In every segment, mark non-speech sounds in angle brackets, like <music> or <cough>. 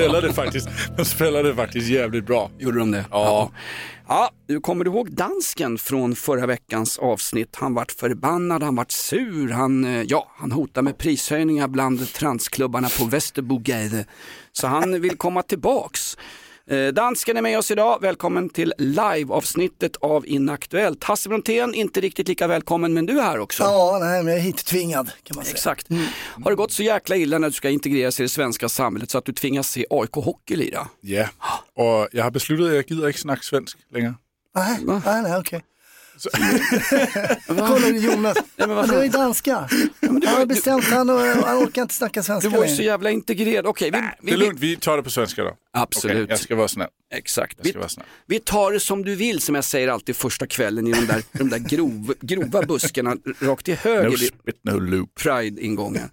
Spelade faktiskt, de spelade faktiskt jävligt bra. Gjorde de det? Ja. Ja, du kommer du ihåg dansken från förra veckans avsnitt? Han vart förbannad, han vart sur, han, eh, ja, han hotar med prishöjningar bland transklubbarna på Västerbogade. Så han vill komma tillbaks. Eh, Dansken är med oss idag, välkommen till live-avsnittet av Inaktuellt. Hasse Brontén, inte riktigt lika välkommen, men du är här också. Ja, nej, men jag är hit tvingad kan man säga. Exakt. Har det gått så jäkla illa när du ska integreras i det svenska samhället så att du tvingas se AIK Hockey lira? Ja, <gasps> och jag har beslutat att jag gider inte snacka svensk längre. Nej, nej, nej okej. <laughs> Kolla Jonas, <laughs> men han är ju danska. Han har bestämt, han, <laughs> han orkar inte snacka Du svenska var ju så jävla integrerad. Okej, vi, Det vi, är lugnt, vi tar det på svenska då. Absolut. Okej, jag ska vara snäll. Exakt. Jag Vi, ska vara snäll. vi tar det som du vill som jag säger alltid första kvällen i de där, de där grov, grova buskarna rakt till höger No spit, no loop. Pride-ingången.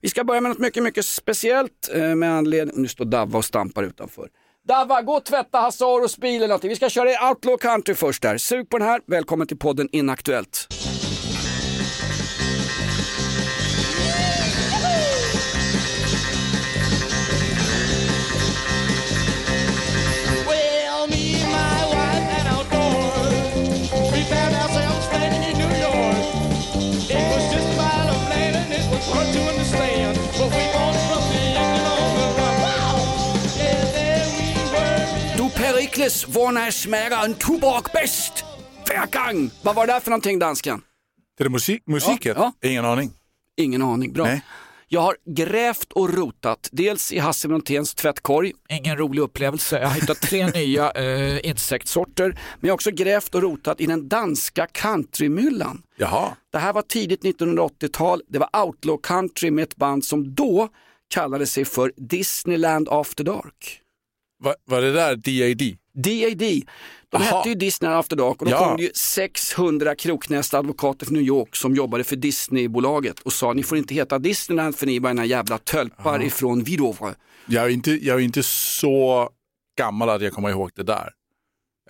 Vi ska börja med något mycket, mycket speciellt eh, med anledning, nu står Davva och stampar utanför. Dava, gå och tvätta Hasse Aros bil eller någonting. Vi ska köra i Outlaw Country först där. Sug på den här, välkommen till podden Inaktuellt. Perikles, vorna smära en tobak bäst? Vergang! Vad var det där för någonting dansken? Det är det musik, musiken? Ja, Ingen aning. Ingen aning, bra. Nej. Jag har grävt och rotat, dels i Hasse Bronténs tvättkorg, ingen rolig upplevelse, jag har hittat tre <laughs> nya eh, insektssorter, men jag har också grävt och rotat i den danska countrymyllan. Jaha. Det här var tidigt 1980-tal, det var outlaw country med ett band som då kallade sig för Disneyland After Dark. Va, var det där DAD? DAD. De Aha. hette ju Disney After Dark och då Ja. kom det ju 600 kroknästa advokater från New York som jobbade för Disneybolaget och sa ni får inte heta Disneyland för ni är bara ena jävla tölpar ifrån Vidovre. Jag är, inte, jag är inte så gammal att jag kommer ihåg det där.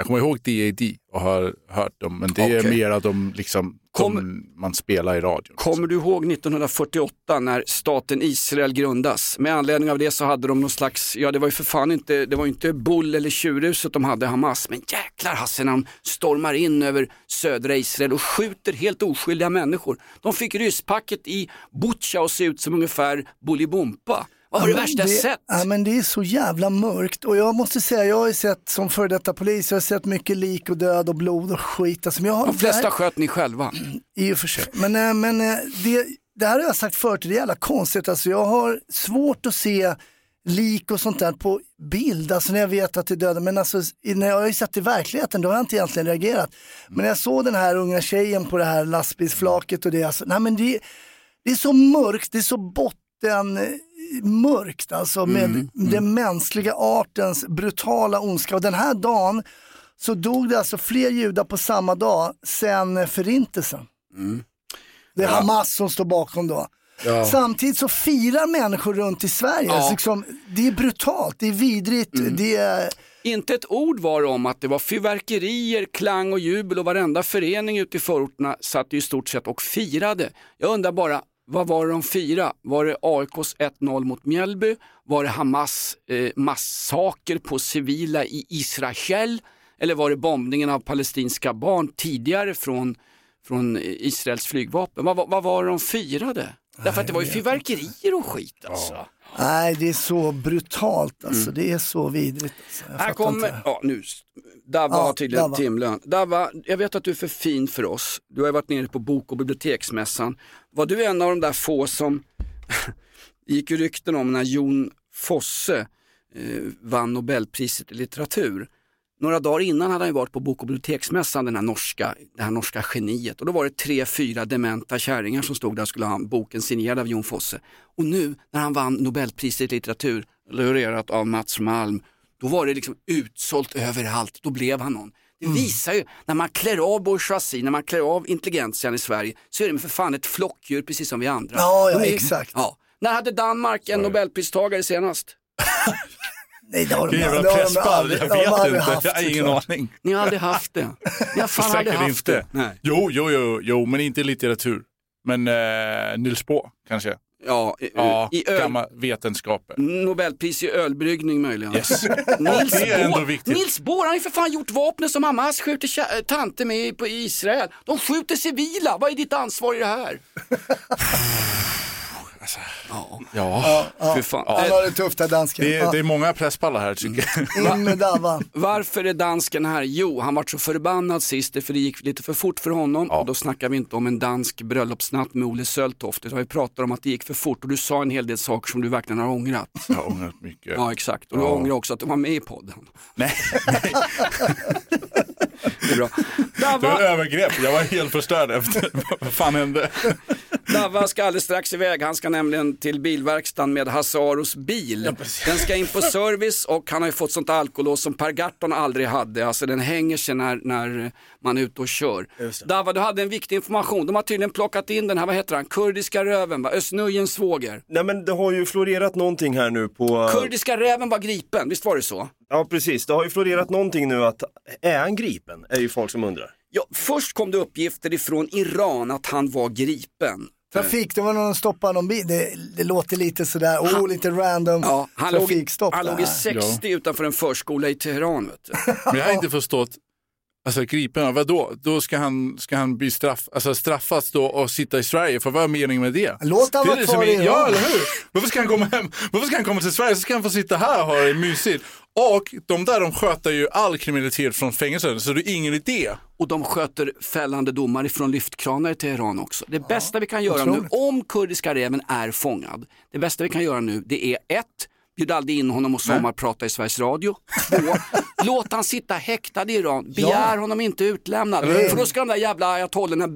Jag kommer ihåg DAD och har hört dem, men det är Okej. mer att de, liksom, Kom- de man spelar i radion. Kommer du ihåg 1948 när staten Israel grundas? Med anledning av det så hade de någon slags, ja det var ju för fan inte, det var inte Bull eller tjurhuset de hade Hamas, men jäklar Hasse när de stormar in över södra Israel och skjuter helt oskyldiga människor. De fick rysspacket i Butja att se ut som ungefär Bolibompa. Vad var det men värsta jag sett? Ja, men det är så jävla mörkt och jag måste säga, jag har ju sett som före detta polis, jag har sett mycket lik och död och blod och skit. Alltså, jag har, De flesta det sköt ni själva. här, I och för sig. Men, eh, men eh, det, det här har jag sagt förut, det är jävla konstigt. Alltså, jag har svårt att se lik och sånt där på bild, alltså när jag vet att det är döda. Men alltså, när jag har ju sett det i verkligheten, då har jag inte egentligen reagerat. Men när jag såg den här unga tjejen på det här lastbilsflaket och det, alltså, nej men det, det är så mörkt, det är så botten mörkt alltså med den mänskliga artens brutala ondska. Och den här dagen så dog det alltså fler judar på samma dag sen förintelsen. Det är Hamas som står bakom då. Samtidigt så firar människor runt i Sverige. Ja. Alltså liksom, det är brutalt, det är vidrigt, det är... Inte ett ord var om att det var fyrverkerier, klang och jubel och varenda förening ute i förorterna satt ju i stort sett och firade. Jag undrar bara, vad var det de firade? Var det AIKs 1-0 mot Mjällby? Var det Hamas eh, massaker på civila i Israel? Eller var det bombningen av palestinska barn tidigare från, från eh, Israels flygvapen? Vad, vad, vad var det de firade? Därför att det var ju fyrverkerier och skit alltså. Nej, det är så brutalt alltså. Det är så vidrigt. Alltså. Här kommer, ja nu, Davva Ja, har tydligen Davva. timlön. Davva, jag vet att du är för fin för oss. Du har ju varit nere på bok och biblioteksmässan. Var du en av de där få som <laughs> gick ju rykten om när Jon Fosse eh, vann Nobelpriset i litteratur. Några dagar innan hade han ju varit på Bok och biblioteksmässan, den här norska, det här norska geniet. Och då var det tre, fyra dementa kärringar som stod där och skulle ha boken signerad av Jon Fosse. Och nu när han vann Nobelpriset i litteratur, laureerat av Mats Malm, då var det liksom utsålt överallt. Då blev han någon. Det visar ju, när man klär av bourgeoisie, när man klär av intelligentian i Sverige, så är det för fan ett flockdjur precis som vi andra. Ja, ja, är- exakt. Ja. När hade Danmark en Nobelpristagare senast? <laughs> Nej, det har de, de presspall, aldrig, jag vet aldrig inte. haft, Jag har ingen aning. Ni har aldrig haft det. Ni har fan aldrig Säkert haft inte. det. Nej. Jo, jo, jo, jo, men inte litteratur. Men eh, Nils Bohr kanske? Ja, i, Ja, i öl, gamla vetenskaper. Nobelpris i ölbryggning möjligen. Yes. Nils, <laughs> Det är ändå viktigt. Nils Bohr han har ju för fan gjort vapnet som Hamas skjuter äh, tanter med i- på Israel. De skjuter civila, vad är ditt ansvar i det här? <laughs> Ja, För fan. Han Eh, har det tufft där dansken. det är, Ja, det är många presspallar här tycker jag. in med Dava. Varför är dansken här? Jo, han var så förbannad sist för det gick lite för fort för honom. Ja. Och då snackar vi inte om en dansk bröllopsnatt med Olle Söltoft, utan vi pratar om att det gick för fort och du sa en hel del saker som du verkligen har ångrat. Jag har ångrat mycket. Ja, exakt. Och du Ja. ångrar också att du var med i podden. Nej, <laughs> <laughs> Det är bra. det var Dava, övergrepp. Jag var helt förstörd efter. Vad fan hände? Dava ska alldeles strax iväg. Han ska nämligen till bilverkstaden med Hasaros bil. den ska in på service och han har ju fått sånt alkolås som Per Gahrton aldrig hade. Alltså den hänger sig när, när man är ute och kör. Dava, du hade en viktig information. De har tydligen plockat in den här, vad heter han, kurdiska röven, va? Özz svåger. Nej men det har ju florerat någonting här nu på... Kurdiska räven var gripen, visst var det så? Ja precis, det har ju florerat någonting nu att, är han gripen? Är ju folk som undrar. Ja, först kom det uppgifter ifrån Iran att han var gripen. Trafik, det var någon som stoppade någon bil. Det, det låter lite sådär, oh lite random Ja, han låg, trafikstopp. han låg i där. 60 utanför en förskola i Teheran. Vet du. <laughs> Men jag har inte förstått. Alltså gripen, vadå? Då ska han, ska han bli straff, alltså straffas då och sitta i Sverige, för vad är meningen med det? Låt han Det är vara kvar i Iran. Ja, eller hur? Varför ska han komma hem? Varför ska han komma till Sverige? Så ska han få sitta här och ha det mysigt. Och de där de sköter ju all kriminalitet från fängelsen, så det är ingen idé. Och de sköter fällande domar ifrån lyftkranar i Teheran också. Det bästa vi kan göra nu, om kurdiska räven är fångad, det bästa vi kan göra nu det är ett, Bjud aldrig in honom och sommarprata i Sveriges Radio. Två, <laughs> låt han sitta häktad i Iran. Begär honom inte utlämnad. För då ska de där jävla ayatollorna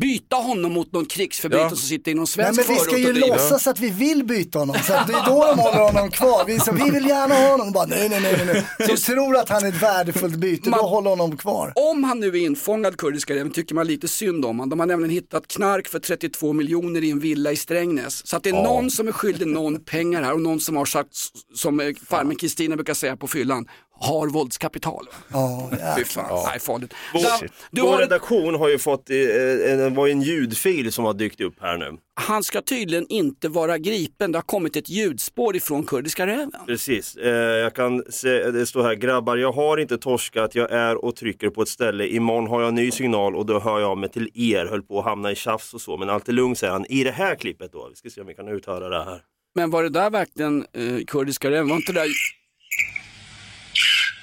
byta honom mot någon krigsförbrytare Ja. som sitter i någon Nej, svensk men vi ska ju låtsas att vi vill byta honom. Så att det är då de håller honom kvar. Vi, så, vi vill gärna ha honom. Bara, nej, nej, nej, nej. nej. Så tror att han är ett värdefullt byte, Man- då håller honom kvar. Om han nu är infångad kurdiska räven tycker man lite synd om honom. De har nämligen hittat knark för 32 miljoner i en villa i Strängnäs. Så att det är någon som är skyldig någon pengar här och någon som har sagt, som eh, farmen Kristina brukar säga på fyllan, har våldskapital. Ja, ja. Fy fan, nej farligt. Bullshit. Du Vår har, redaktion har ju fått, eh, eh, det var en ljudfil som har dykt upp här nu. han ska tydligen inte vara gripen, det har kommit ett ljudspår ifrån kurdiska räven. Precis, eh, jag kan se, det står här, grabbar jag har inte torskat, jag är och trycker på ett ställe, imorgon har jag en ny signal och då hör jag mig till er, höll på att hamna i tjafs och så, men allt är lugnt säger han. I det här klippet då, vi ska se om vi kan uthöra det här. Men var det där verkligen eh, kurdiska räven? Var inte det där...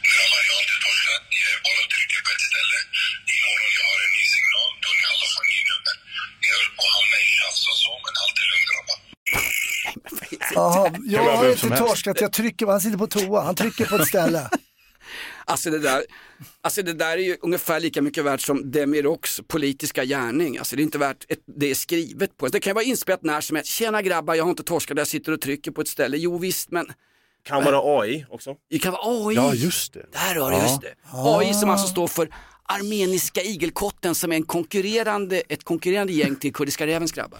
Grabbar, jag har inte torskat. Ni är bara och trycker på ett ställe. Imorgon jag har en ny signal. Då är ni alla får ni nummer. Ni höll på att hamna i tjafs och så, men allt är lugnt grabbar. Jaha, jag har inte torskat, jag trycker, han sitter på toa, han trycker på ett ställe. <laughs> Alltså det, där, alltså det där är ju ungefär lika mycket värt som Demiroks politiska gärning. Alltså det är inte värt ett, det är skrivet på. Det kan vara inspelat när som helst. Tjena grabbar, jag har inte torskat, jag sitter och trycker på ett ställe. Jo visst, men Kan vara AI också. det kan vara AI. Ja, just det. Där har du just det. AI som alltså står för Armeniska igelkotten som är en konkurrerande, ett konkurrerande gäng till Kurdiska rävens grabbar.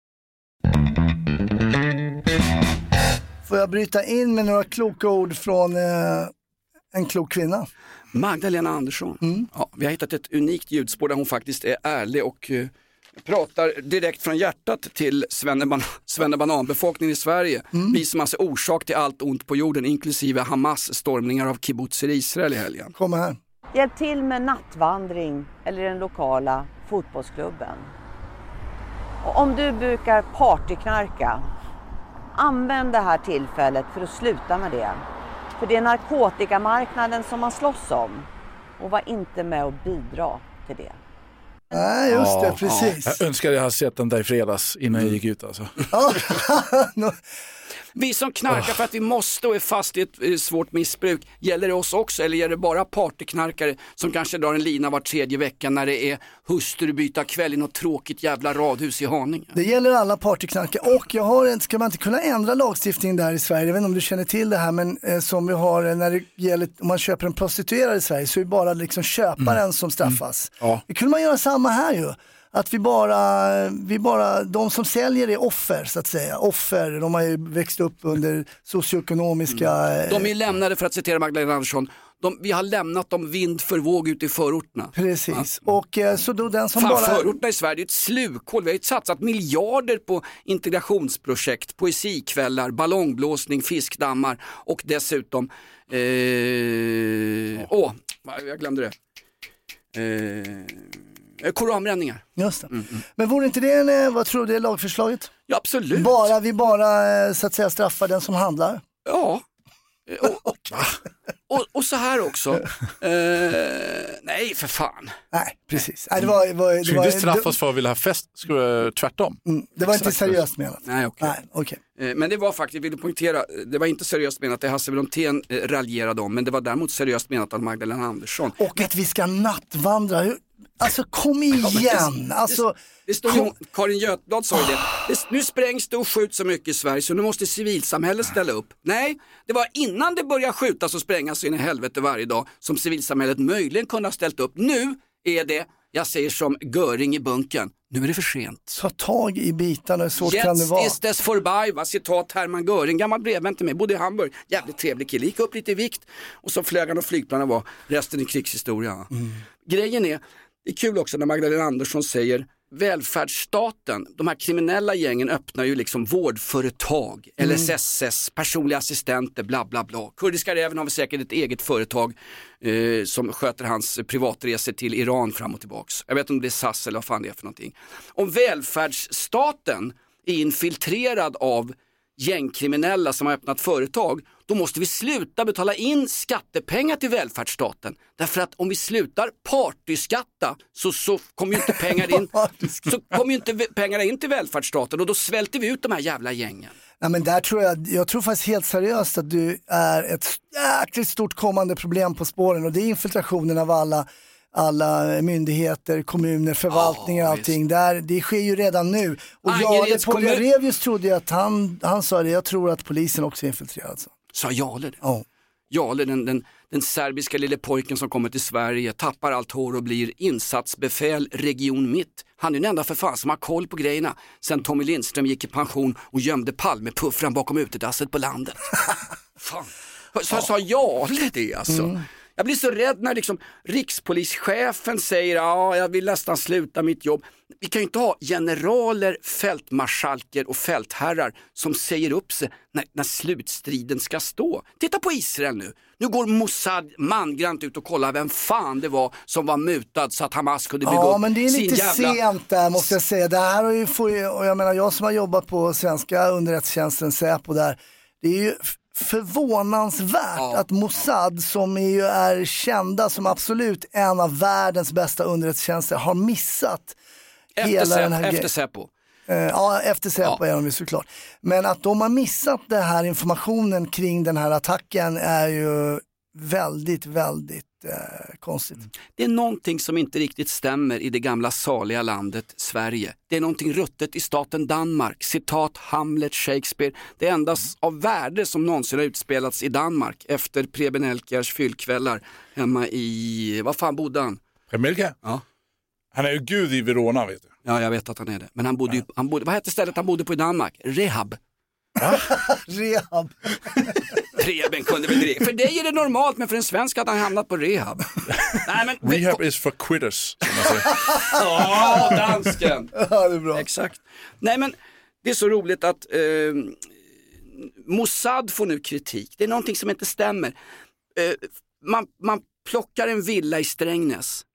Får jag bryta in med några kloka ord från eh, en klok kvinna? Magdalena Andersson. Ja, vi har hittat ett unikt ljudspår där hon faktiskt är ärlig och eh, pratar direkt från hjärtat till svenneban <laughs> svennebananbefolkningen i Sverige. Vi som alltså är orsak till allt ont på jorden, inklusive Hamas stormningar av kibbutzer i Israel i helgen. Kommer här. Hjälp till med nattvandring eller den lokala fotbollsklubben. Och om du brukar partyknarka, använd det här tillfället för att sluta med det. För det är narkotikamarknaden som man slåss om. Och var inte med och bidra till det. Nej, just det, Ja, precis. ja. Jag önskar jag hade sett den där i fredags innan jag gick ut alltså. <laughs> Vi som knarkar för att vi måste och är fast i ett eh, svårt missbruk, gäller det oss också eller gäller det bara partyknarkare som kanske drar en lina var tredje vecka när det är hustrubyta kväll i något tråkigt jävla radhus i Haninge? Det gäller alla partyknarkare och jag har en, ska man inte kunna ändra lagstiftningen där i Sverige, jag vet inte om du känner till det här, men eh, som vi har eh, när det gäller, om man köper en prostituerad i Sverige så är det bara liksom köparen som straffas. Ja. Det kunde man göra samma här ju. Att vi bara, vi bara, de som säljer är offer så att säga. Offer, de har ju växt upp under socioekonomiska... eh, De är lämnade, för att citera Magdalena Andersson, de, vi har lämnat dem vind för våg ute i förorterna. Precis, och eh, så då den som Fan, bara... förorterna i Sverige är ett slukhål. Vi har ju satsat miljarder på integrationsprojekt, poesikvällar, ballongblåsning, fiskdammar och dessutom, eh, åh, jag glömde det. Eh, koranbränningar. Just det. Men vore inte det en, eh, vad tror du, det är lagförslaget? Ja, absolut. Bara vi bara eh, så att säga straffar den som handlar? Ja. Eh, Och, och, och, och så här också. <laughs> Eh, nej, för fan. Nej, precis. Nej, det var, det var, det vi inte straffas för att vilja ha fest? Vi, tvärtom. Mm, det var inte Exakt. seriöst menat. Nej, okej. Nej. Eh, Men det var faktiskt, vill poängtera, det var inte seriöst menat det Hasse Brontén eh, raljerade om, men det var däremot seriöst menat av Magdalena Andersson. Och att vi ska nattvandra. Hur- Alltså kom igen. Alltså, Det står ju, Karin Götblad sa ju det. det, nu sprängs det och skjuts så mycket i Sverige så nu måste civilsamhället ställa upp. Nej, det var innan det började skjutas och sprängas så in i helvete varje dag som civilsamhället möjligen kunde ha ställt upp. Nu är det, jag säger som Göring i bunken, nu är det för sent. ta tag i bitarna, hur svårt kan det vara? ist es vorbei, va? citat Hermann Göring, gammal brevvän till mig, bodde i Hamburg, jävligt trevlig kille, gick upp lite i vikt och så flög han och flygplanen var resten i krigshistoria. Mm. Grejen är, det är kul också när Magdalena Andersson säger välfärdsstaten, de här kriminella gängen öppnar ju liksom vårdföretag, Mm. LSSS, personliga assistenter, bla bla bla. Kurdiska räven har väl säkert ett eget företag eh, som sköter hans privatresor till Iran fram och tillbaks. Jag vet inte om det är SAS eller vad fan det är för någonting. Om välfärdsstaten är infiltrerad av gängkriminella som har öppnat företag, då måste vi sluta betala in skattepengar till välfärdsstaten. Därför att om vi slutar partyskatta så, så kommer ju inte pengar in, <laughs> så kommer inte pengarna in till välfärdsstaten och då svälter vi ut de här jävla gängen. Nej, men där tror jag, jag tror faktiskt helt seriöst att du är ett jäkligt stort kommande problem på spåren och det är infiltrationen av alla, alla myndigheter, kommuner, förvaltningar och allting. Där, det sker ju redan nu. Och Angereds kommun- Polerevius trodde ju att han, han sa det, jag tror att polisen också är infiltrerad. Så. Sa Jarle det? Ja. Jarle, den, den, den serbiska lille pojken som kommer till Sverige, tappar allt hår och blir insatsbefäl Region Mitt. Han är den enda för fan som har koll på grejerna sen Tommy Lindström gick i pension och gömde Palmepuffran bakom utedasset på landet. <laughs> fan. Så sa Jarle det alltså? Mm. Jag blir så rädd när liksom rikspolischefen säger ja, jag vill nästan sluta mitt jobb. Vi kan ju inte ha generaler, fältmarskalker och fältherrar som säger upp sig när, när slutstriden ska stå. Titta på Israel nu. Nu går Mossad mangrant ut och kollar vem fan det var som var mutad så att Hamas kunde bygga Ja, upp men det är lite jävla... sent där måste jag säga. Det här har ju, och jag menar jag som har jobbat på svenska underrättelsetjänsten Säpo där, det är ju förvånansvärt att Mossad som är ju är kända som absolut en av världens bästa underrättelsetjänster har missat Efter, hela den Säpo, här efter grejen. Säpo. Eh, Ja, efter Säpo är de ju såklart. Men att de har missat den här informationen kring den här attacken är ju väldigt, väldigt eh, konstigt. Det är någonting som inte riktigt stämmer i det gamla saliga landet Sverige. Det är någonting ruttet i staten Danmark. Citat Hamlet, Shakespeare. Det enda s- av värde som någonsin har utspelats i Danmark efter Preben Elkjärs fyllkvällar hemma i, vad fan bodde han? Melka? Ja. Han är ju gud i Verona vet du. Ja, jag vet att han är det. Men han bodde ju, han bodde, vad hette stället han bodde på i Danmark? Rehab. <laughs> Rehab. Preben kunde väl. För dig är det normalt, men för en svensk hade han hamnat på rehab. Nej, men, Rehab is for quitters. Ja, dansken. <laughs> Ja, det är bra. Exakt. Nej men det är så roligt att eh, Mossad får nu kritik. Det är någonting som inte stämmer. Eh, man, man plockar en villa i Strängnäs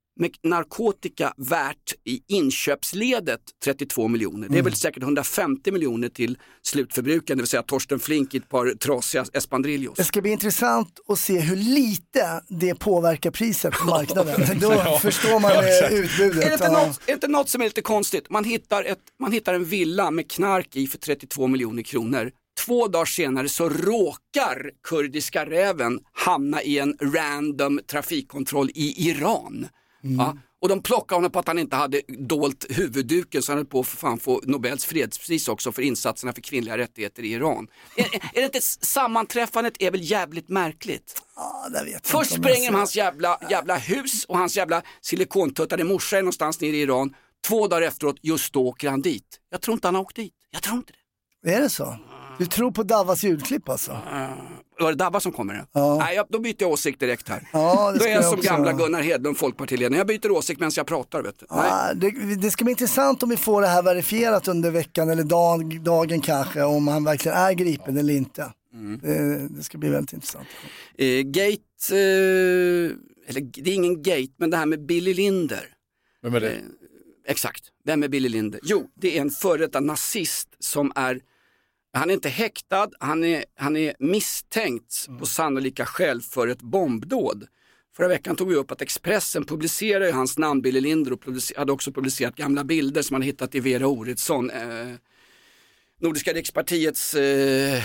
narkotika värt i inköpsledet 32 miljoner. Det är väl säkert 150 miljoner till slutförbrukaren, det vill säga Torsten Flink i ett par trasiga Espadrillos. Det ska bli intressant att se hur lite det påverkar priset på <laughs> marknaden. Då <laughs> Ja. förstår man Ja, eh, utbudet. Är det, inte något, är det något som är lite konstigt? Man hittar, ett, man hittar en villa med knark i för 32 miljoner kronor. Två dagar senare så råkar kurdiska räven hamna i en random trafikkontroll i Iran. Ja, och de plockade honom på att han inte hade dolt huvudduken så han höll på att fan få Nobels fredspris också för insatserna för kvinnliga rättigheter i Iran. Är, är det inte, sammanträffandet är väl jävligt märkligt? Jag Först spränger de hans jävla, jävla hus och hans jävla silikontuttade morsa är någonstans nere i Iran. Två dagar efteråt, just då åker han dit. Jag tror inte han har åkt dit. Jag tror inte det. Är det så? Du tror på Davas ljudklipp alltså? Var det Dabba som kommer? Ja. Nej, jag, då byter jag åsikt direkt här. Ja, det då är jag jag som också gamla. Gunnar Hedlund, folkpartiledaren. Jag byter åsikt medan jag pratar. Vet du. Nej. Ja, det, det ska bli intressant om vi får det här verifierat under veckan eller dag, dagen kanske, om han verkligen är gripen eller inte. Mm. Det, det ska bli väldigt intressant. Eh, gate, eh, eller det är ingen gate, men det här med Billy Linder. Vem är det? Eh, exakt, vem är Billy Linder? Jo, det är en före detta nazist som är, han är inte häktad, han är, han är misstänkt på sannolika skäl för ett bombdåd. Förra veckan tog vi upp att Expressen publicerade hans namn Billy Linder och hade också publicerat gamla bilder som man hittat i Vera Oredsson, eh, Nordiska rikspartiets eh,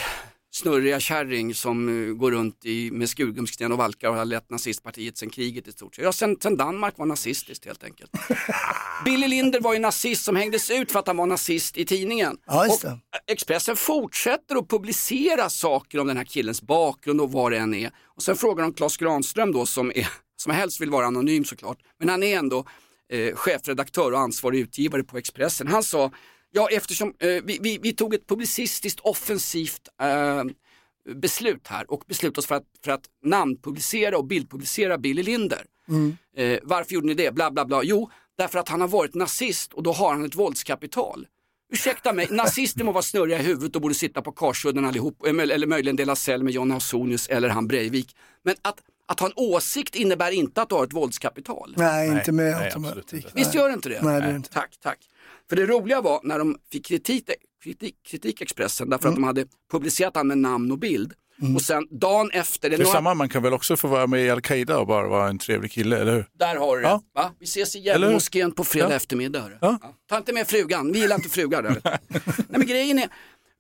snurriga kärring som eh, går runt i, med skurgumsten och valkar och har lett nazistpartiet sedan kriget i stort sett. Ja, sen, sen Danmark var nazistiskt helt enkelt. <laughs> Billy Linder var ju nazist som hängdes ut för att han var nazist i tidningen. Ja, just och det. Expressen fortsätter att publicera saker om den här killens bakgrund och vad det än är. Och sen frågar de Claes Granström då som, är, som helst vill vara anonym såklart, men han är ändå eh, chefredaktör och ansvarig utgivare på Expressen. Han sa, ja eftersom eh, vi, vi, vi tog ett publicistiskt offensivt eh, beslut här och beslutade oss för att, för att namnpublicera och bildpublicera Billy Linder. Mm. Eh, varför gjorde ni det? Bla bla bla. Jo, därför att han har varit nazist och då har han ett våldskapital. Ursäkta mig, <laughs> nazister må vara snurriga i huvudet och borde sitta på Karsudden allihop, eh, eller möjligen dela cell med John Ausonius eller han Breivik. Men att, att ha en åsikt innebär inte att du har ett våldskapital. Nej, inte med automatik. Visst gör det inte det? Nej, det är inte. Tack, tack. För det roliga var när de fick kritik, kritik, kritik Expressen därför Mm. att de hade publicerat han med namn och bild. Och sen dagen efter, Det är några, samma, man kan väl också få vara med i Al-Qaida och bara vara en trevlig kille, eller hur? där har du det. Ja. Va? Vi ses i? Gävlemoskén på fredag Ja. eftermiddag. Ja. Ta inte med frugan, vi gillar inte frugar. <laughs> Nej men grejen är,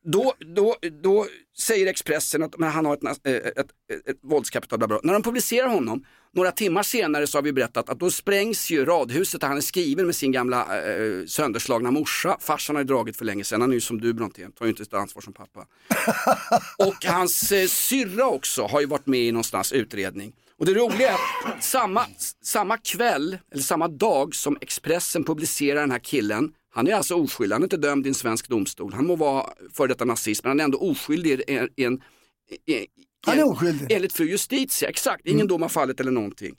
då, då, då säger Expressen att men han har ett, eh, ett, ett, ett våldskapital. Bla bla. När de publicerar honom, några timmar senare så har vi berättat att då sprängs ju radhuset där han är skriven med sin gamla eh, sönderslagna morsa. Farsan har ju dragit för länge sedan, han är ju som du Brontén, tar ju inte sitt ansvar som pappa. <laughs> Och hans eh, syrra också har ju varit med i någonstans utredning. Och det roliga är att samma, samma kväll, eller samma dag som Expressen publicerar den här killen, han är alltså oskyldig, han är inte dömd i en svensk domstol. Han må vara före detta nazist, men han är ändå oskyldig i en, i en, i Han är oskyldig. Enligt fru Justitia, exakt, ingen dom har fallit eller någonting.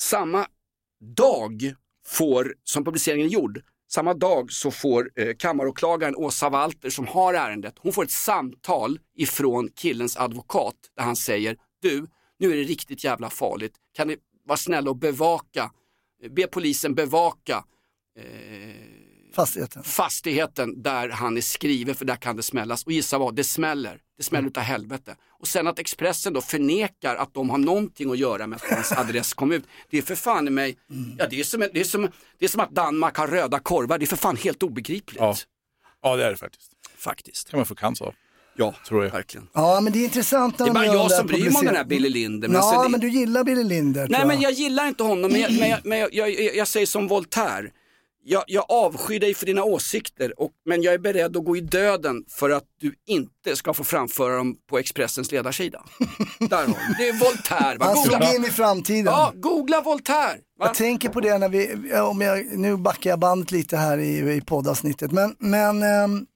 Samma dag får, som publiceringen är gjord, samma dag så får eh, kammaråklagaren Åsa Walter som har ärendet, hon får ett samtal ifrån killens advokat där han säger, du, nu är det riktigt jävla farligt, kan ni vara snälla och bevaka, be polisen bevaka Fastigheten. fastigheten där han är skriven för där kan det smällas. Och gissa vad, det smäller. Det smäller utav helvete. Och sen att Expressen då förnekar att de har någonting att göra med att hans <laughs> adress kom ut. Det är för fan i mig, ja det är, som, det, är som, det är som att Danmark har röda korvar. Det är för fan helt obegripligt. Ja, ja det är det faktiskt. Faktiskt. kan man få cancer av. Ja, tror jag. verkligen. Ja, men det är intressant när Det är bara jag som bryr mig om den här. Billy Linder. Men Ja, alltså det- men du gillar Billy Linder. Nej tror men jag gillar inte honom, men jag, men jag, men jag, jag, jag, jag säger som Voltaire. Jag, jag avskyr dig för dina åsikter, och, men jag är beredd att gå i döden för att du inte ska få framföra dem på Expressens ledarsida. <laughs> Där har du. Det är Voltaire. Va? Han Googla, in i framtiden. ja, googla Voltaire. Va? Jag tänker på det när vi, om jag, nu backar jag bandet lite här i, i poddavsnittet, men, men ehm,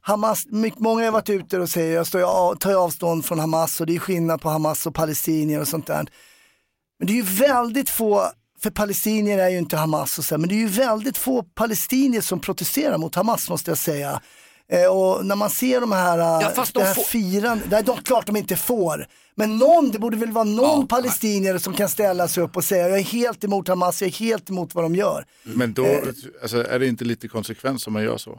Hamas, många har varit ute och säger, jag står, tar avstånd från Hamas och det är skillnad på Hamas och palestinier och sånt där. Men det är ju väldigt få, för palestinier är ju inte Hamas och så, men det är ju väldigt få palestinier som protesterar mot Hamas måste jag säga. Eh, och när man ser de här, Ja, fast de det här får- firandet, det är de, klart de inte får. Men någon, det borde väl vara någon palestinier som kan ställa sig upp och säga jag är helt emot Hamas, jag är helt emot vad de gör. Men då Eh. alltså, är det inte lite konsekvens om man gör så?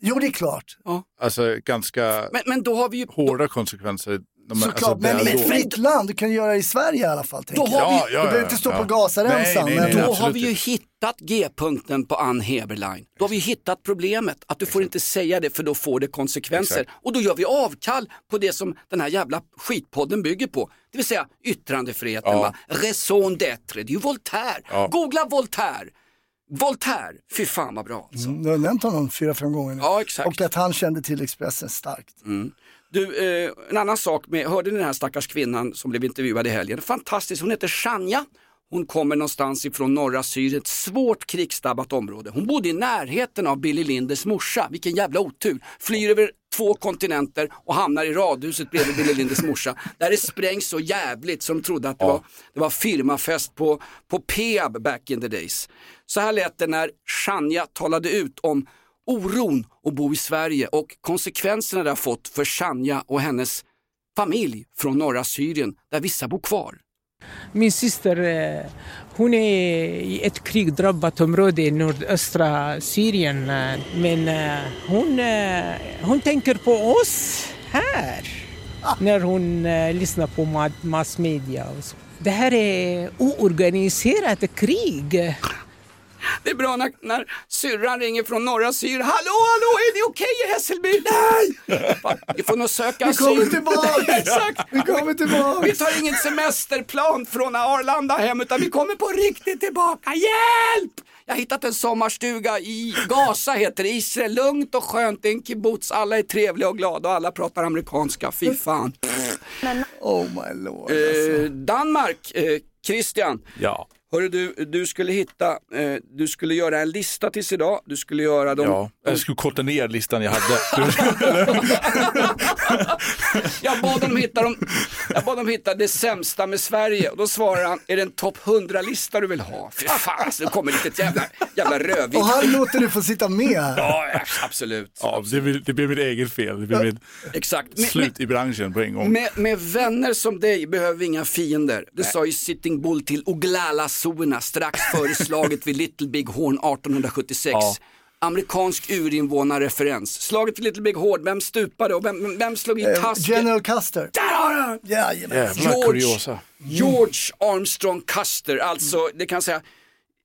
Jo det är klart. Alltså ganska Men, men då har vi ju... hårda konsekvenser. Man- Såklart, alltså, men i ett fritt land, du kan göra det i Sverige i alla fall. Då har vi- Ja, ja, du behöver inte stå ja. på. Nej, nej, men- nej, Då absolut har vi ju hittat G-punkten på Ann Heberlein. Då har vi hittat problemet, att du får inte säga det för då får det konsekvenser. Exakt. Och då gör vi avkall på det som den här jävla skitpodden bygger på. Det vill säga yttrandefriheten, Ja. va? raison d'être. Det är ju Voltaire. Ja. Googla Voltaire. Voltaire, fy fan vad bra alltså. Mm, Du har nämnt honom fyra, fem gånger nu. Ja, exakt. Och att han kände till Expressen starkt. Du, eh, en annan sak, med, hörde ni den här stackars kvinnan som blev intervjuad i helgen? Fantastiskt, hon heter Shania. Hon kommer någonstans ifrån norra Syrien, ett svårt krigsdrabbat område. Hon bodde i närheten av Billy Linders morsa, vilken jävla otur. Flyr över två kontinenter och hamnar i radhuset bredvid Billy Linders morsa. Där det sprängs så jävligt som de trodde att det, var, det var firmafest på, på Peab back in the days. Så här lät det när Shania talade ut om oron att bo i Sverige och konsekvenserna det har fått för Shania och hennes familj från norra Syrien där vissa bor kvar. Min syster eh, hon är i ett krigdrabbat område i nordöstra Syrien. Eh, men eh, hon, hon tänker på oss här när hon lyssnar på massmedia. Och så. Det här är oorganiserat krig. Det är bra när, när syrran ringer från norra Syrien. Hallå, hallå, är ni okej i Hässelby? Nej! Fan, Vi får nog söka Vi asyl. kommer tillbaka! <laughs> Exakt! Vi kommer tillbaka! Vi tar inget semesterplan från Arlanda hem utan vi kommer på riktigt tillbaka. Hjälp! Jag har hittat en sommarstuga i Gaza heter det, Israel. Lugnt och skönt, det är en kibbutz. Alla är trevliga och glada och alla pratar amerikanska. Fy fan. Oh my lord. Eh, Danmark, eh, Christian. Ja. Hörru du, du skulle hitta, eh, du skulle göra en lista tills idag. Du skulle göra dem. Ja, jag skulle korta ner listan jag hade. <laughs> Jag bad dem hitta, dem, jag bad dem hitta det sämsta med Sverige och då svarar han, är det en topp 100-lista du vill ha? Fy fan, alltså, det kommer lite ett jävla, jävla rödvitt. Och han låter du få sitta med här. Ja, absolut. Ja, det, blir, det blir mitt eget fel. Det blir mitt Exakt. Med, slut i branschen på en gång. med, med vänner som dig behöver vi inga fiender. Det sa ju Sitting Bull till Oglala-Sorna strax före <laughs> slaget vid Little Big Horn 1876. Ja. Amerikansk urinvånarreferens. Slaget vid Little Big Horn, vem stupade och vem, vem slog i Eh, tasken? General Custer. Där har han! Jajamän. Jävla George, kuriosa. George Armstrong Custer, alltså det kan jag säga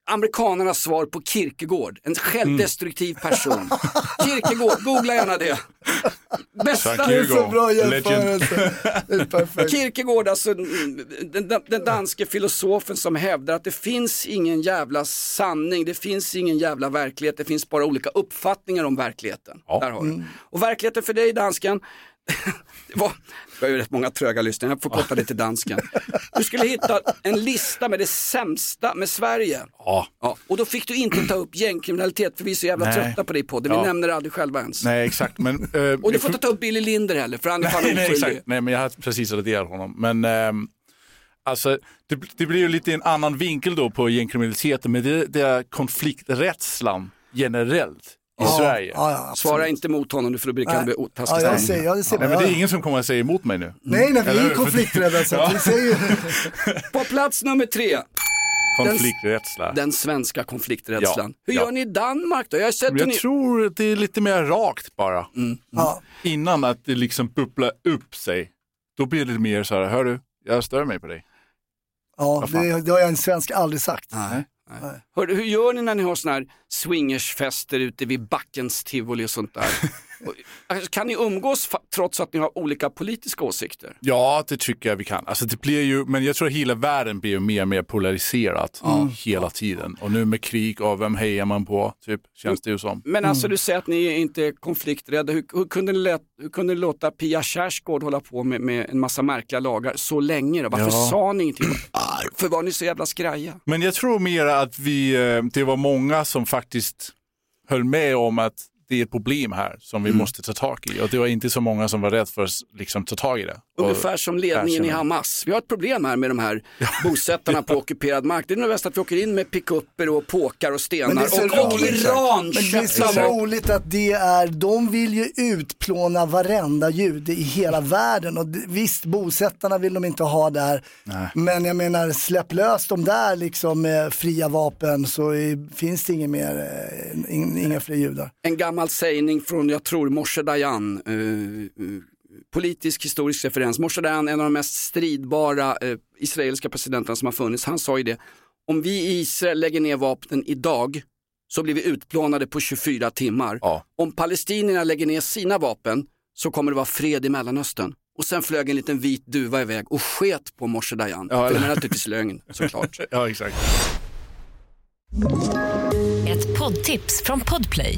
amerikanernas svar på Kierkegaard, en självdestruktiv person. Kierkegaard, googla gärna det. Bästa. Frank Hugo, legend. Kierkegaard, alltså den, den, danske filosofen som hävdar att det finns ingen jävla sanning, det finns ingen jävla verklighet, det finns bara olika uppfattningar om verkligheten. Där har du. Och verkligheten för dig dansken, det var, det var ju rätt många tröga lyssnare, jag får korta det till dansken. Du skulle hitta en lista med det sämsta med Sverige. Ja. Ja, och då fick du inte ta upp gängkriminalitet för vi är så jävla Nej. trötta på det i podden, vi Ja. nämner det aldrig själva ens. Nej exakt men... eh, Och du får inte ta upp Billy Linder heller för han är fan nej, exakt. nej men jag har precis raderat honom. Men ehm, alltså det, det blir ju lite en annan vinkel då på gängkriminaliteten men det, det är konflikträdslan generellt i Ja, Sverige. Svara inte mot honom, du får du kan Nej. bli Ja, jag ser, jag ser, Nej, men det är ingen som kommer att säga emot mig nu. Nej, nej, vi är konflikträdda så vi säger ju... <laughs> På plats nummer tre, Konflikträdsla. den svenska konflikträdslan. Ja, Hur ja. gör ni i Danmark då? Jag har sett Jag ni... tror att det är lite mer rakt bara. Ja. Innan att det liksom bubblar upp sig. Då blir det mer så här, hör du, jag stör mig på dig. Ja, det, det har jag en svensk aldrig sagt. Nej. Hörru, hur gör ni när ni har såna här swingersfester ute vid Backens tivoli och sånt där? <laughs> Alltså, kan ni umgås trots att ni har olika politiska åsikter? Ja, det tycker jag vi kan. Alltså det blir ju, men jag tror att hela världen blir ju mer och mer polariserat hela tiden. Och nu med krig och vem hejar man på, typ, känns det ju som. Men alltså du säger att ni inte är konflikträdda. Hur, hur, kunde, ni lät, hur kunde ni låta Pia Kjaersgaard hålla på med, med en massa märkliga lagar så länge då? Varför Ja. sa ni ingenting? Varför var ni så jävla skraja? Men jag tror mer att vi, eh, det var många som faktiskt höll med om att det är ett problem här som vi måste ta tag i. Och det var inte så många som var rädda för att liksom, ta tag i det. Och Ungefär som ledningen i. Hamas. Vi har ett problem här med de här bosättarna på ockuperad mark. Det är nog bäst att vi åker in med pickuper och påkar och stenar. Men det är så och, och roligt. Iran Men det är så roligt att det är, de vill ju utplåna varenda jude i hela världen och visst bosättarna vill de inte ha där. Men jag menar släpp lös dem där liksom med fria vapen så finns det inget mer, eh, in, inga fler judar. En gammal sägning från, jag tror, Moshe Dayan. eh, eh, politisk historisk referens. Moshe Dayan, en av de mest stridbara eh, israeliska presidenterna som har funnits, han sa ju det. Om vi i Israel lägger ner vapnen idag så blir vi utplånade på 24 timmar. Om palestinierna lägger ner sina vapen så kommer det vara fred i Mellanöstern. Och sen flög en liten vit duva iväg och sket på Moshe Dayan. Ja, eller- det är naturligtvis lögn, <laughs> såklart. ja, exakt. Ett poddtips från Podplay.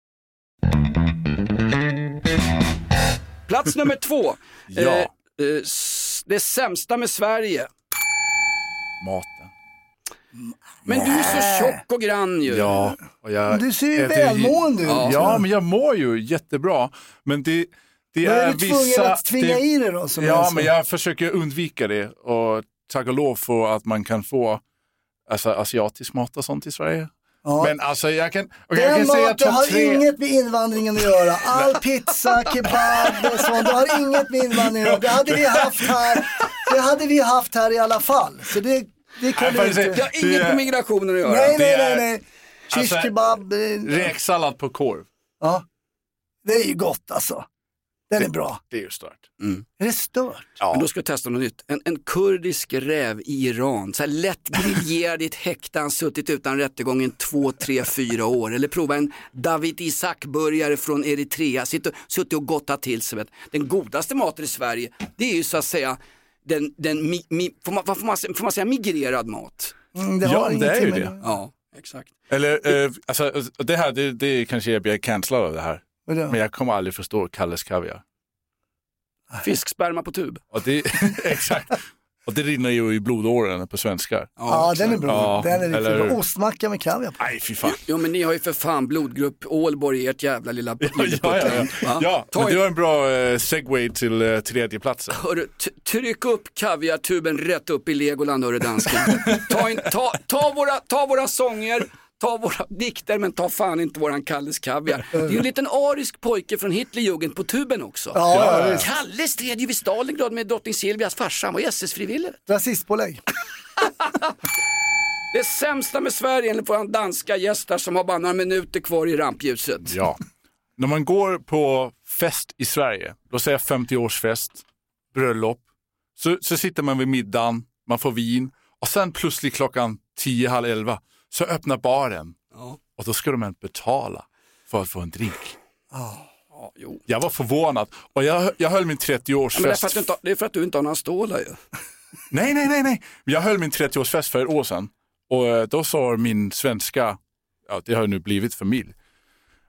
Plats nummer två. <laughs> Ja. Eh, eh, det sämsta med Sverige. Maten. Men du är så tjock och grann ju. Ja, och jag du ser ju välmående ut. Ja. ja, men jag mår ju jättebra. Men det, det Men är är du tvungen vissa... att tvinga det, i dig då, som Ja, men jag försöker undvika det. Och tack och lov för att man kan få alltså, asiatisk mat och sånt i Sverige. Ja. Men alltså jag kan, jag Den kan säga maten har tre. inget med invandringen att göra. All <laughs> pizza, kebab och sånt, det har inget med invandringen att göra. Det hade vi haft här, det hade vi haft här i alla fall. Så det, det kan Nej, jag inte. Det har inget med migrationen att göra. Nej, nej, nej, nej. Shish Alltså, kebab. eh, Räksallad på korv. Ja, det är ju gott alltså. Den är bra. Det är ju stört. Är det stört? Men då ska jag testa något nytt. En, en kurdisk räv i Iran, så här lätt griljerad i ett häkte, han suttit utan rättegång i två, tre, fyra år. Eller prova en David Isak-burgare från Eritrea, Sitt- suttit och gottat till sig. Den godaste maten i Sverige, det är ju så att säga den, den mi, mi, får, man, får, man, säga- får man säga migrerad mat? Mm, det Ja, har det är ju det. Ja, exakt. Eller, eh, alltså, det här, det, det kanske jag blir cancellad av det här. Vadå? Men jag kommer aldrig förstå Kalles Kaviar. Fisksperma på tub. Och det, <laughs> exakt. Och det rinner ju i blodåren på svenskar. Ja, den är bra. Ja, den är riktigt eller- bra. Ostmacka med kaviar på. Nej, fy fan. Jo men ni har ju för fan blodgrupp Ålborg i ert jävla lilla <laughs> Ja, ja, ja, ja. Ja men det var en bra eh, segway till eh, tredjeplatsen. Hörru, tryck upp kaviartuben rätt upp i Legoland hörru dansken. Ta, in, ta, ta, våra, ta våra sånger, ta våra dikter men ta fan inte våran Kalles kaviar. Det är ju en liten arisk pojke från Hitlerjugend på tuben också. Ja, ja, visst. Kalle stred ju vid Stalingrad med drottning Silvias farsa, han var SS-frivillig. Rasistpålägg. <laughs> Det sämsta med Sverige enligt våran danska gäster som har bara några minuter kvar i rampljuset. Ja. När man går på fest i Sverige, låt säga 50-årsfest, bröllop, så, så sitter man vid middagen, man får vin och sen plötsligt klockan 10, halv 11 så öppnar baren och då ska de betala för att få en drink. Ja, jo. Jag var förvånad och jag, jag höll min Ja, men det, är för 30-årsfest. att du inte, har- det är för att du inte har några stålar ju. <laughs> Nej, nej, nej, nej. Jag höll min 30-årsfest för ett år sedan och eh, då sa min svenska, ja det har nu blivit familj,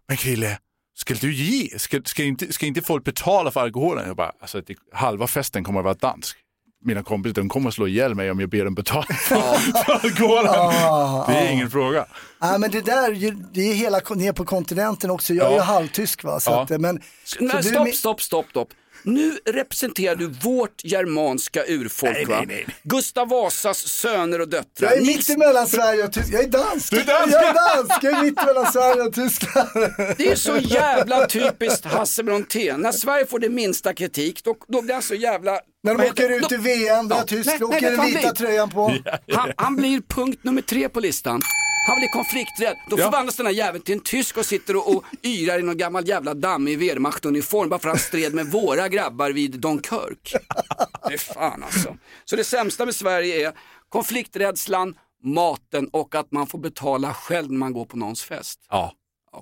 men Krille, ska du ge, ska, ska, inte, ska inte folk betala för alkoholen? Jag bara, alltså det, halva festen kommer att vara dansk. Mina kompisar de kommer att slå ihjäl mig om jag ber dem betala för, <laughs> för alkoholen. Ja, det är ja. ingen fråga. Nej men det där, ju- det är hela ner på kontinenten också. Jag är Ja. ju halvtysk va. Så Ja. att, men, så Nej, är stopp, stopp, stopp, stopp. Nu representerar du vårt germanska urfolk Nej, va? nej, nej. Gustav Vasas söner och döttrar. Jag är mitt emellan Sverige och Tyskland. Jag är dansk. Du är dansk! Jag är dansk. Jag är mitt emellan Sverige och Tyskland. Det är så jävla typiskt Hasse Brontén. När Sverige får det minsta kritik, då, då blir han så jävla... När de åker ut i VM, då är tysk, nej, då nej, åker den vita tröjan på. Han, han blir punkt nummer tre på listan. Han blir konflikträdd. Då förvandlas den här jäveln till en tysk och sitter och, och yrar i någon gammal jävla dammig Wehrmacht-uniform bara för att han stred med våra grabbar vid Dunkirk. Det är fan alltså. Så det sämsta med Sverige är konflikträdslan, maten och att man får betala själv när man går på någons fest. Ja.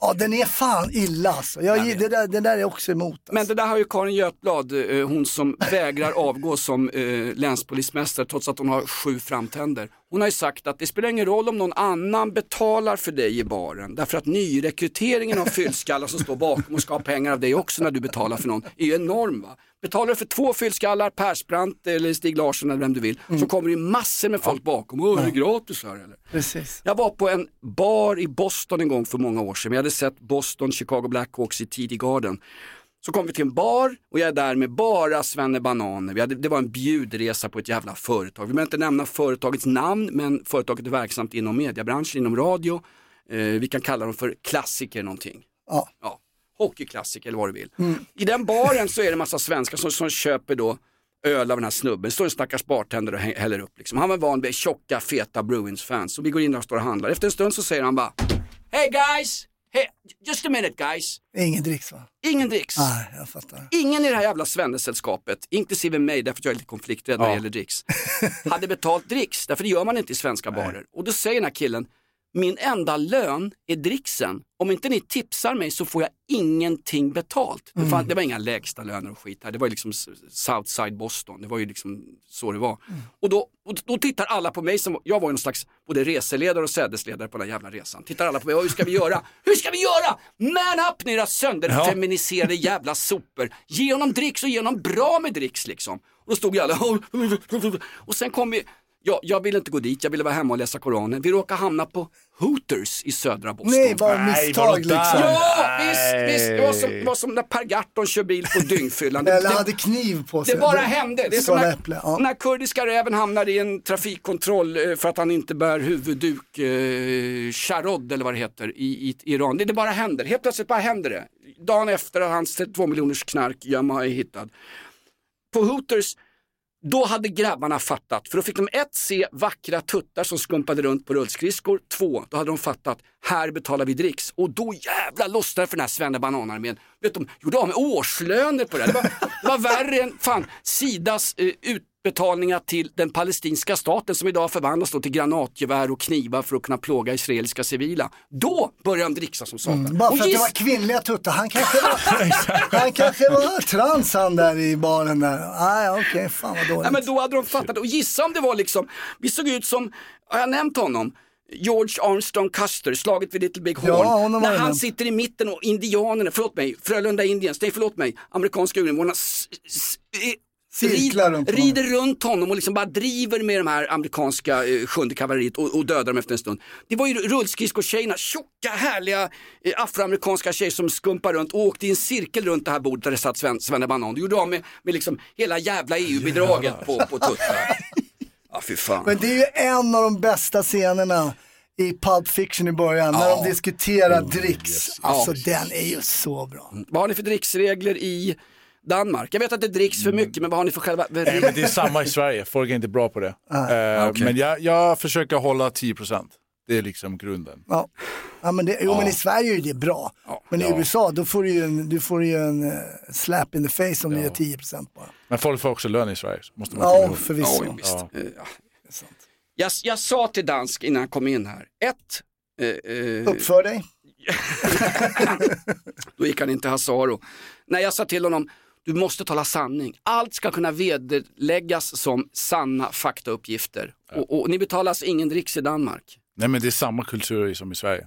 Ja den är fan illa alltså. Jag, det, där, det där är jag också emot. Men det där har ju Karin Götblad, eh, hon som vägrar avgå som eh, länspolismästare trots att hon har sju framtänder. Hon har ju sagt att det spelar ingen roll om någon annan betalar för dig i baren. Därför att nyrekryteringen av fyllskallar som står bakom och ska ha pengar av dig också när du betalar för någon är ju enorm. Va? Betalar du för två fyllskallar, Persbrandt eller Stig Larsson eller vem du vill, så kommer det ju massor med folk bakom. Åh, är det gratis här eller? Precis. Jag var på en bar i Boston en gång för många år sedan. Vi hade sett Boston, Chicago Blackhawks i TD Garden. Så kom vi till en bar och jag är där med bara svennebananer. Vi hade, det var en bjudresa på ett jävla företag. Vi behöver inte nämna företagets namn men företaget är verksamt inom mediebranschen, inom radio. Eh, vi kan kalla dem för klassiker någonting. Ja. Ja, hockeyklassiker eller vad du vill. Mm. I den baren så är det massa svenskar som, som köper då öl av den här snubben. Det står en stackars bartender och hä- häller upp. Liksom. Han var van vid tjocka, feta Bruins-fans. Och vi går in och står och handlar. Efter en stund så säger han bara Hey guys! Hey, just a minute guys! Ingen dricks va? Ingen dricks. Nej, jag fattar. Ingen i det här jävla svennesällskapet, inklusive mig, därför att jag är lite konflikträdd när det Ja. gäller dricks, hade betalt dricks, därför det gör man inte i svenska barer. Och då säger den här killen, min enda lön är dricksen. Om inte ni tipsar mig så får jag ingenting betalt. Mm. Det, fan, det var inga lägsta löner och skit här, det var ju liksom Southside Boston, det var ju liksom så det var. Mm. Och, då, och då tittar alla på mig, som, jag var ju någon slags både reseledare och sädesledare på den här jävla resan. Tittar alla på mig, "Vad- hur ska vi göra? Hur ska vi göra? Man up ni era sönderfeminiserade jävla sopor. Ge honom dricks och ge honom bra med dricks liksom. Och då stod ju alla och sen kom vi, ja, jag ville inte gå dit, jag ville vara hemma och läsa Koranen. Vi råkade hamna på Hooters i södra Boston. Nej, bara misstag liksom. Ja, visst, visst. Det var som, det var som när Per Gahrton kör bil på dyngfyllan. Det- Eller det- hade kniv på sig. det bara hände. Det är som när, äpple. Ja. när kurdiska räven hamnar i en trafikkontroll eh, för att han inte bär huvudduk, eh, charod eller vad det heter, i, i Iran. Det, det bara händer. Helt plötsligt bara händer det. Dagen efter att hans 32 miljoners knarkgömma är hittad. På Hooters, då hade grabbarna fattat. För då fick de ett se vackra tuttar som skumpade runt på rullskridskor. Två, då hade de fattat, här betalar vi dricks. Och då jävla lossnade det för den här svennebananarmén. Vet de, gjorde av med årslöner på det. här. Det var, det var värre än fan Sidas eh, utbetalningar till den palestinska staten som idag förvandlas till granatgevär och knivar för att kunna plåga israeliska civila. Då började de dricksa som satan. Mm, bara Och för att det giss- var kvinnliga tuttar. Han kanske <laughs> var, han kanske var trans han där i baren där. Nej, okej, fan vad dåligt. Nej, men då hade de fattat och gissa om det var liksom, vi såg ut som, har jag nämnt honom? George Armstrong Custer, slaget vid Little Big Horn. Ja, när han sitter i mitten och indianerna, förlåt mig, Frölunda Indians, nej förlåt mig, amerikanska urinvånarna Cirklar runt honom. rider runt honom och liksom bara driver med de här amerikanska eh, sjunde kavalleriet och, och dödar dem efter en stund. Det var ju rullskridskotjejerna, tjocka härliga eh, afroamerikanska tjejer som skumpar runt och åkte i en cirkel runt det här bordet där det satt Sven, Svenne Banan. De gjorde av med, med liksom hela jävla EU-bidraget på, på tuttar. Ja, fy fan. Men det är ju en av de bästa scenerna i Pulp Fiction i början när de diskuterar dricks. Alltså Ja. den är ju så bra. Vad har ni för dricksregler i Danmark? Jag vet att det dricks för mycket, men vad har ni för själva... Nej, men det är samma i Sverige, folk är inte bra på det. Ah, Eh, okej. Men jag, jag försöker hålla 10%. Det är liksom grunden. Ja. Ja, men det, jo, Ja. men i Sverige är det bra. Men i Ja. USA då får du ju en, du får ju en eh, slap in the face om du gör 10% bara. Men folk får också lön i Sverige. så Måste man Ja, förvisso. Ja, visst. Ja. Ja. Jag, jag sa till Dansk innan han kom in här, ett, eh, eh, Uppför dig. <laughs> då gick han in till Hasaro. Nej, jag sa till honom, du måste tala sanning. Allt ska kunna vederläggas som sanna faktauppgifter. Och, och ni betalas ingen dricks i Danmark. Nej men det är samma kultur som i Sverige.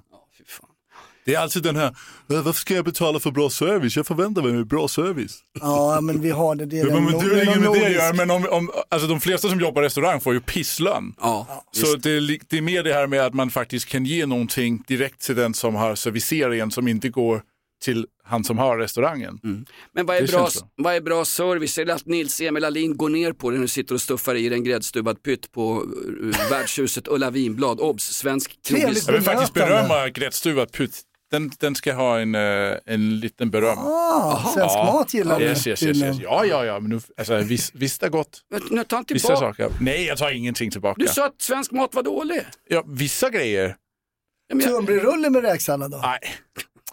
Det är alltid den här, "Eh, varför ska jag betala för bra service? Jag förväntar mig bra service. Ja, men vi har det. Det är Ja, men no- du har inget med det men om, om, alltså de flesta som jobbar i restaurang får ju pisslön. Ja, Så det är, det är mer det här med att man faktiskt kan ge någonting direkt till den som har serviceringen som inte går till han som har restaurangen. Men vad är, Det bra, vad är bra service? Är det att Nils-Emil Alin går ner på det när du sitter och stuffar i en gräddstuvad pytt på uh, <laughs> värdshuset Ulla Vinblad, obs, svensk krogis. Jag vill faktiskt berömma gräddstuvad putt. Den, den ska ha en, eh, en liten beröm. Ah, svensk mat gillar du yes, yes, yes, yes. Ja, ja, ja, men nu, alltså, visst, visst är gott. Nu tar han Vissa tillbaka. saker. Nej, jag tar ingenting tillbaka. Du sa att svensk mat var dålig. Ja, vissa grejer. Tunnbrödsrulle med räksallad då? Nej.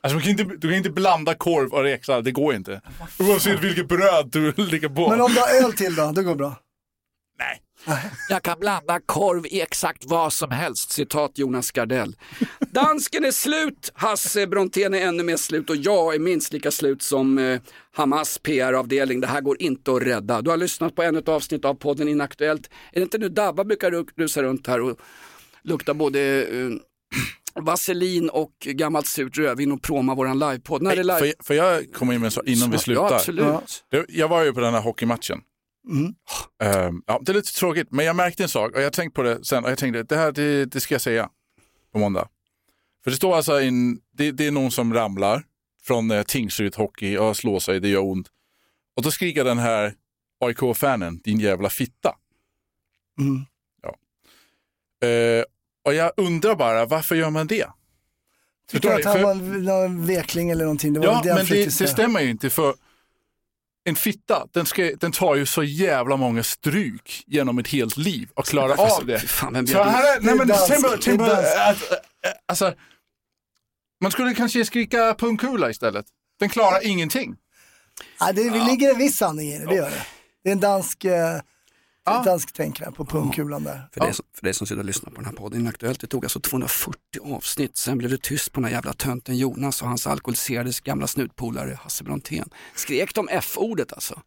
Alltså, du, kan inte, du kan inte blanda korv och räksallad, det går inte. Oavsett vilket bröd du <laughs> lägger på. Men om du har öl till då? Det går bra. Jag kan blanda korv i exakt vad som helst, citat Jonas Gardell. Dansken är slut, Hasse Brontén är ännu mer slut och jag är minst lika slut som eh, Hamas PR-avdelning. Det här går inte att rädda. Du har lyssnat på ännu ett avsnitt av podden Inaktuellt. Är det inte nu Dabba brukar ru- rusa runt här och lukta både eh, vaselin och gammalt surt rödvin och proma våran livepodd? När Får live? får jag komma in med en sak innan vi Ja, slutar? absolut. Det- Jag var ju på den här hockeymatchen. Mm. Ehm, ja, det är lite tråkigt, men jag märkte en sak och jag tänkte på det sen och jag tänkte det här det, det ska jag säga på måndag. För det står alltså en, det, det är någon som ramlar från eh, Tingsryd Hockey och slår sig, det gör ont. Och då skriker den här AIK-fanen, din jävla fitta. Mm. Eh, och jag undrar bara, varför gör man det? Tycker Förstår att han För- var någon vekling eller någonting. Det var Ja, det men det, det stämmer ju inte för en fitta, den, ska, den tar ju så jävla många stryk genom ett helt liv och klarar Alltså, av det. fan, så här är, nej, men, alltså, man skulle kanske skrika pungkula istället. Den klarar ingenting. Ja, det, det ligger en viss sanning i det, det gör det. Det är en dansk, eh, ett dansk tänk här på pungkulan där. För, som- för dig som sitter och lyssnar på den här podden Inaktuellt, det tog alltså 240 avsnitt, sen blev det tyst på den här jävla tönten Jonas och hans alkoholiserade gamla snutpolare Hasse Brontén. Skrek de F-ordet alltså?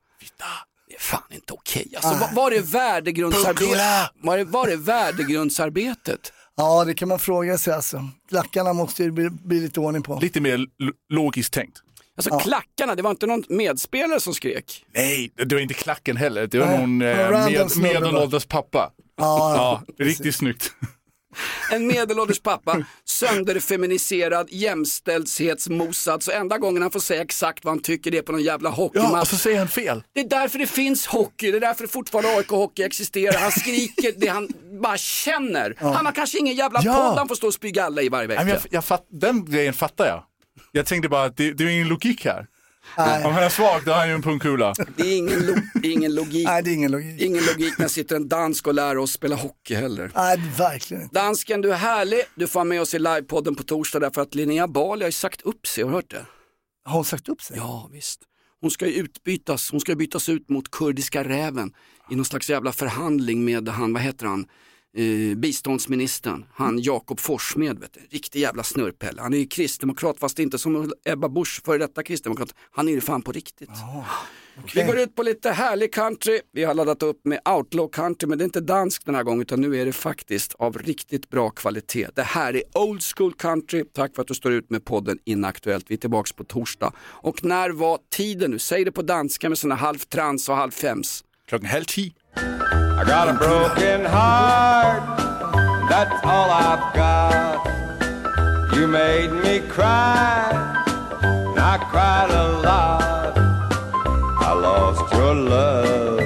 Det är fan inte okej. Alltså, Ah. var, var är värdegrundsarbetet? Var är, var är värdegrundsarbetet? Ja, det kan man fråga sig alltså. Klackarna måste ju bli, bli lite ordning på. Lite mer lo- logiskt tänkt. Alltså Ja. klackarna, det var inte någon medspelare som skrek. Nej, det var inte klacken heller. Det var Nej, någon eh, med, medelålders pappa. Ja, ja, riktigt snyggt. En medelålders pappa, sönderfeminiserad, jämställdhetsmosad. Så enda gången han får säga exakt vad han tycker det är på någon jävla hockeymatch. Ja, och så säger han fel. Det är därför det finns hockey, det är därför fortfarande AIK-hockey existerar. Han skriker det han bara känner. Han har kanske ingen jävla Ja. podd han får stå och spy galla i varje vecka. jag, jag fatt, den grejen fattar jag. Jag tänkte bara att det, det är ingen logik här. Nej. Om han är svag, då har han ju en pungkula. Det är ingen, lo- ingen logik. Nej, det är ingen logik. Ingen logik när sitter en dansk och lär oss spela hockey heller. Nej, verkligen inte. Dansken, du är härlig. Du får vara med oss i livepodden på torsdag därför att Linnea Bali har ju sagt upp sig, har du hört det? Har hon sagt upp sig? Ja, visst. Hon ska ju utbytas, hon ska bytas ut mot kurdiska räven i någon slags jävla förhandling med han, vad heter han, eh, biståndsministern, han Jakob Forssmed, vet du. riktig jävla snurrpelle. Han är ju kristdemokrat fast inte som Ebba Busch, före detta kristdemokrat. Han är ju fan på riktigt. Vi går ut på lite härlig country. Vi har laddat upp med outlaw country men det är inte dansk den här gången utan nu är det faktiskt av riktigt bra kvalitet. Det här är old school country. Tack för att du står ut med podden Inaktuellt. Vi är tillbaks på torsdag. Och när var tiden nu? Säg det på danska med såna halv trans och halv fems. Klockan halv tio. I got a broken heart, that's all I've got. You made me cry, and I cried a lot. I lost your love,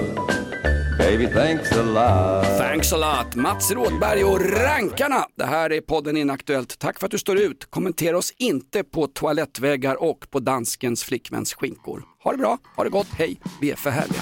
baby, thanks a lot. Thanks a lot, Mats Rådberg och Rankarna. Det här är podden Inaktuellt. Tack för att du står ut. Kommentera oss inte på toalettväggar och på danskens flickväns skinkor. Ha det bra, ha det gott, hej, vi är för härliga.